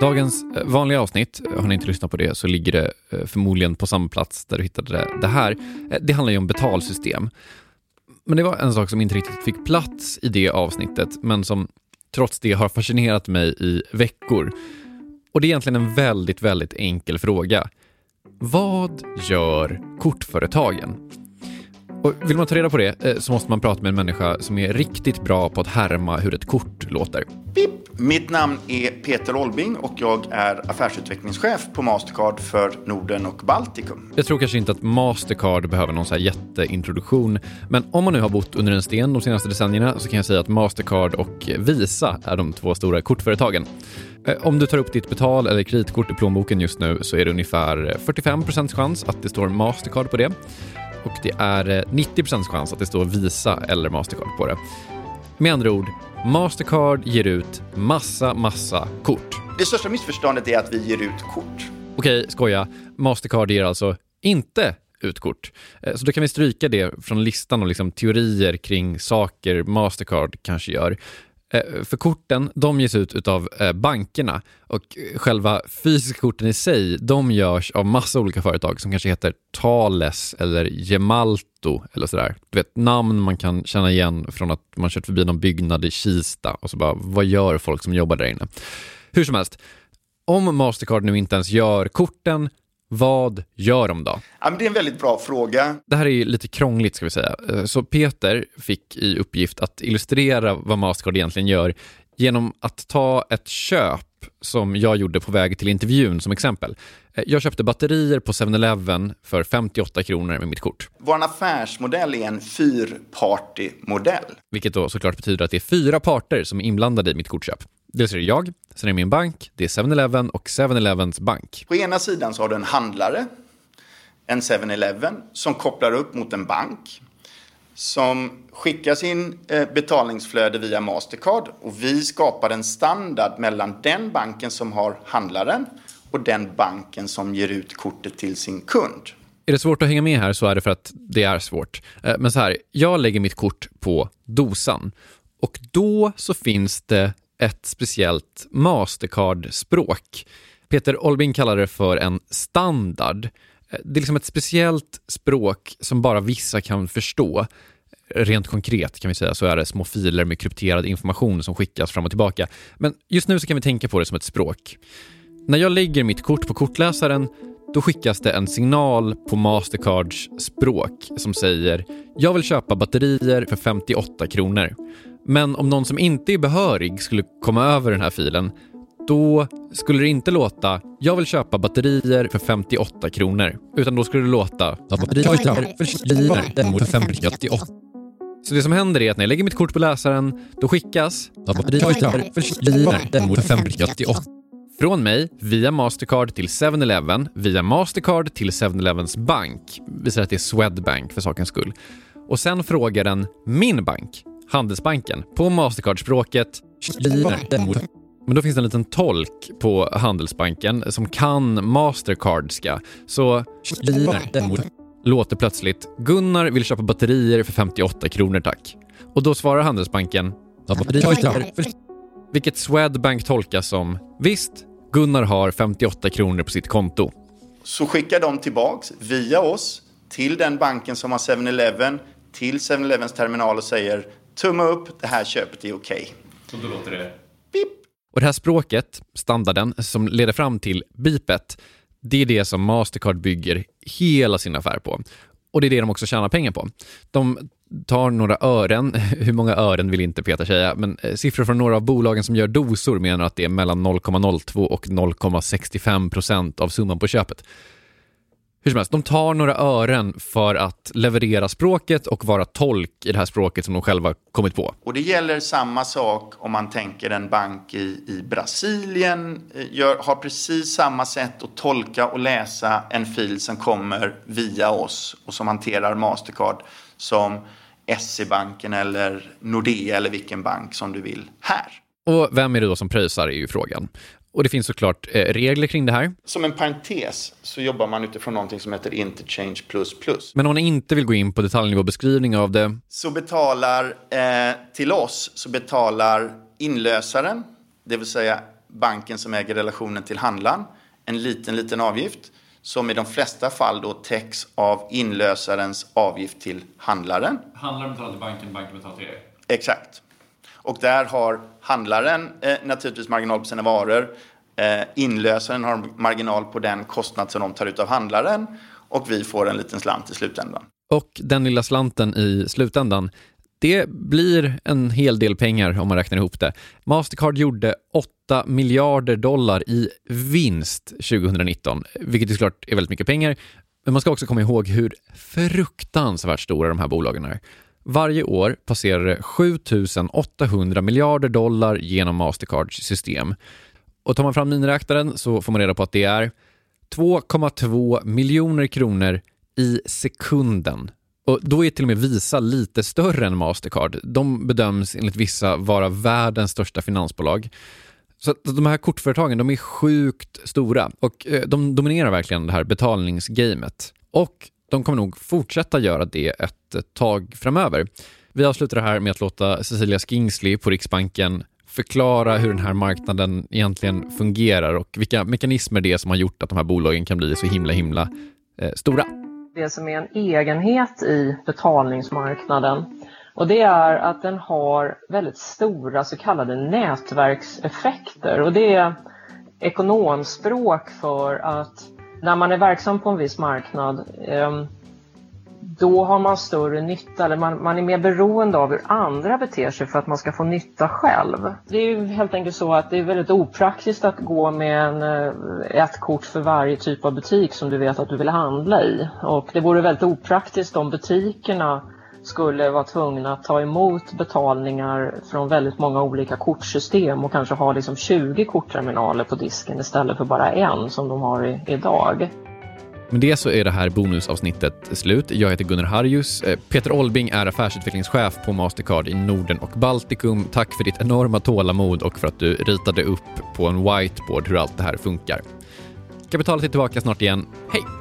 Dagens eh, vanliga avsnitt, eh, har ni inte lyssnat på det så ligger det eh, förmodligen på samma plats där du hittade det här. Det handlar ju om betalsystem. Men det var en sak som inte riktigt fick plats i det avsnittet, men som trots det har fascinerat mig i veckor. Och det är egentligen en väldigt, väldigt enkel fråga. Vad gör kortföretagen? Och vill man ta reda på det eh, så måste man prata med en människa som är riktigt bra på att härma hur ett kort låter. Pip. Mitt namn är Peter Olbing och jag är affärsutvecklingschef på Mastercard för Norden och Baltikum. Jag tror kanske inte att Mastercard behöver någon så här jätteintroduktion, men om man nu har bott under en sten de senaste decennierna så kan jag säga att Mastercard och Visa är de två stora kortföretagen. Eh, om du tar upp ditt betal eller kreditkort i plånboken just nu så är det ungefär 45 chans att det står Mastercard på det och det är 90 eh, chans att det står Visa eller Mastercard på det. Med andra ord, Mastercard ger ut massa, massa kort. Det största missförståndet är att vi ger ut kort. Okej, skoja. Mastercard ger alltså inte ut kort. Eh, så då kan vi stryka det från listan och liksom teorier kring saker Mastercard kanske gör. Eh, för korten, de ges ut av eh, bankerna och eh, själva fysiska korten i sig, de görs av massa olika företag som kanske heter Thales eller Gemalto eller sådär. Du vet, namn man kan känna igen från att man kört förbi någon byggnad i Kista och så bara, vad gör folk som jobbar där inne? Hur som helst, om Mastercard nu inte ens gör korten, vad gör de då? Ja, det är en väldigt bra fråga. Det här är lite krångligt ska vi säga. Eh, så Peter fick i uppgift att illustrera vad Mastercard egentligen gör genom att ta ett köp som jag gjorde på väg till intervjun som exempel. Eh, jag köpte batterier på 7-Eleven för 58 kronor med mitt kort. Vår affärsmodell är en fyrpartymodell. Vilket då såklart betyder att det är fyra parter som är inblandade i mitt kortköp. Dels är det jag, sen är det min bank, det är 7-Eleven och 7-Elevens bank. På ena sidan så har du en handlare, en 7-Eleven, som kopplar upp mot en bank som skickar sin eh, betalningsflöde via Mastercard och vi skapar en standard mellan den banken som har handlaren och den banken som ger ut kortet till sin kund. Är det svårt att hänga med här så är det för att det är svårt. Eh, men så här, jag lägger mitt kort på dosan och då så finns det ett speciellt Mastercard-språk. Peter Olbin kallar det för en standard. Det är liksom ett speciellt språk som bara vissa kan förstå. Rent konkret kan vi säga så är det små filer med krypterad information som skickas fram och tillbaka. Men just nu så kan vi tänka på det som ett språk. När jag lägger mitt kort på kortläsaren då skickas det en signal på Mastercards språk som säger “Jag vill köpa batterier för 58 kronor”. Men om någon som inte är behörig skulle komma över den här filen, då skulle det inte låta “Jag vill köpa batterier för 58 kronor”, utan då skulle det låta “Batterier för 58 så det som händer är att när jag lägger mitt kort på läsaren, då skickas från mig via Mastercard till 7-Eleven, via Mastercard till 7-Elevens bank, vi säger att det är Swedbank för sakens skull. Och sen frågar den min bank, Handelsbanken, på Mastercard-språket men då finns det en liten tolk på Handelsbanken som kan Mastercardska. Så låter plötsligt “Gunnar vill köpa batterier för 58 kronor tack”. Och då svarar Handelsbanken vilket Swedbank tolkas som “Visst, Gunnar har 58 kronor på sitt konto”. Så skickar de tillbaks via oss till den banken som har 7-Eleven till 7-Elevens terminal och säger tumme upp, det här köpet är okej. Okay. Så då låter det? Beep. Och det här språket, standarden, som leder fram till bipet, det är det som Mastercard bygger hela sin affär på. Och det är det de också tjänar pengar på. De tar några ören, hur många ören vill inte Peter säga, men eh, siffror från några av bolagen som gör dosor menar att det är mellan 0,02 och 0,65 procent av summan på köpet. Hur som helst, de tar några ören för att leverera språket och vara tolk i det här språket som de själva kommit på. Och det gäller samma sak om man tänker en bank i, i Brasilien eh, gör, har precis samma sätt att tolka och läsa en fil som kommer via oss och som hanterar Mastercard som SE-banken eller Nordea eller vilken bank som du vill här. Och vem är det då som pröjsar är ju frågan. Och det finns såklart eh, regler kring det här. Som en parentes så jobbar man utifrån någonting som heter Interchange++. Men om man inte vill gå in på detaljnivåbeskrivning av det? Så betalar, eh, till oss, så betalar inlösaren, det vill säga banken som äger relationen till handlaren en liten, liten avgift som i de flesta fall då täcks av inlösarens avgift till handlaren. Handlaren betalar till banken, banken betalar till er? Exakt. Och där har handlaren eh, naturligtvis marginal på sina varor. Eh, inlösaren har marginal på den kostnad som de tar ut av handlaren och vi får en liten slant i slutändan. Och den lilla slanten i slutändan, det blir en hel del pengar om man räknar ihop det. Mastercard gjorde 8 miljarder dollar i vinst 2019, vilket är såklart är väldigt mycket pengar. Men man ska också komma ihåg hur fruktansvärt stora de här bolagen är. Varje år passerar det 7 800 miljarder dollar genom Mastercards system. Och tar man fram miniräknaren så får man reda på att det är 2,2 miljoner kronor i sekunden. Och då är till och med Visa lite större än Mastercard. De bedöms enligt vissa vara världens största finansbolag. Så de här kortföretagen de är sjukt stora och eh, de dominerar verkligen det här betalningsgamet. Och de kommer nog fortsätta göra det ett tag framöver. Vi avslutar det här med att låta Cecilia Skingsley på Riksbanken förklara hur den här marknaden egentligen fungerar och vilka mekanismer det är som har gjort att de här bolagen kan bli så himla himla eh, stora. Det som är en egenhet i betalningsmarknaden och det är att den har väldigt stora så kallade nätverkseffekter och det är ekonomspråk för att när man är verksam på en viss marknad ehm, då har man större nytta, eller man, man, är mer beroende av hur andra beter sig för att man ska få nytta själv. Det är ju helt enkelt så att det är väldigt opraktiskt att gå med en, eh, ett kort för varje typ av butik som du vet att du vill handla i. Och det vore väldigt opraktiskt om butikerna skulle vara tvungna att ta emot betalningar från väldigt många olika kortsystem och kanske ha liksom 20 kortterminaler på disken istället för bara en som de har i, idag. Med det så är det här bonusavsnittet slut. Jag heter Gunnar Harjus. Eh, Peter Olbing är affärsutvecklingschef på Mastercard i Norden och Baltikum. Tack för ditt enorma tålamod och för att du ritade upp på en whiteboard hur allt det här funkar. Kapitalet är tillbaka snart igen. Hej!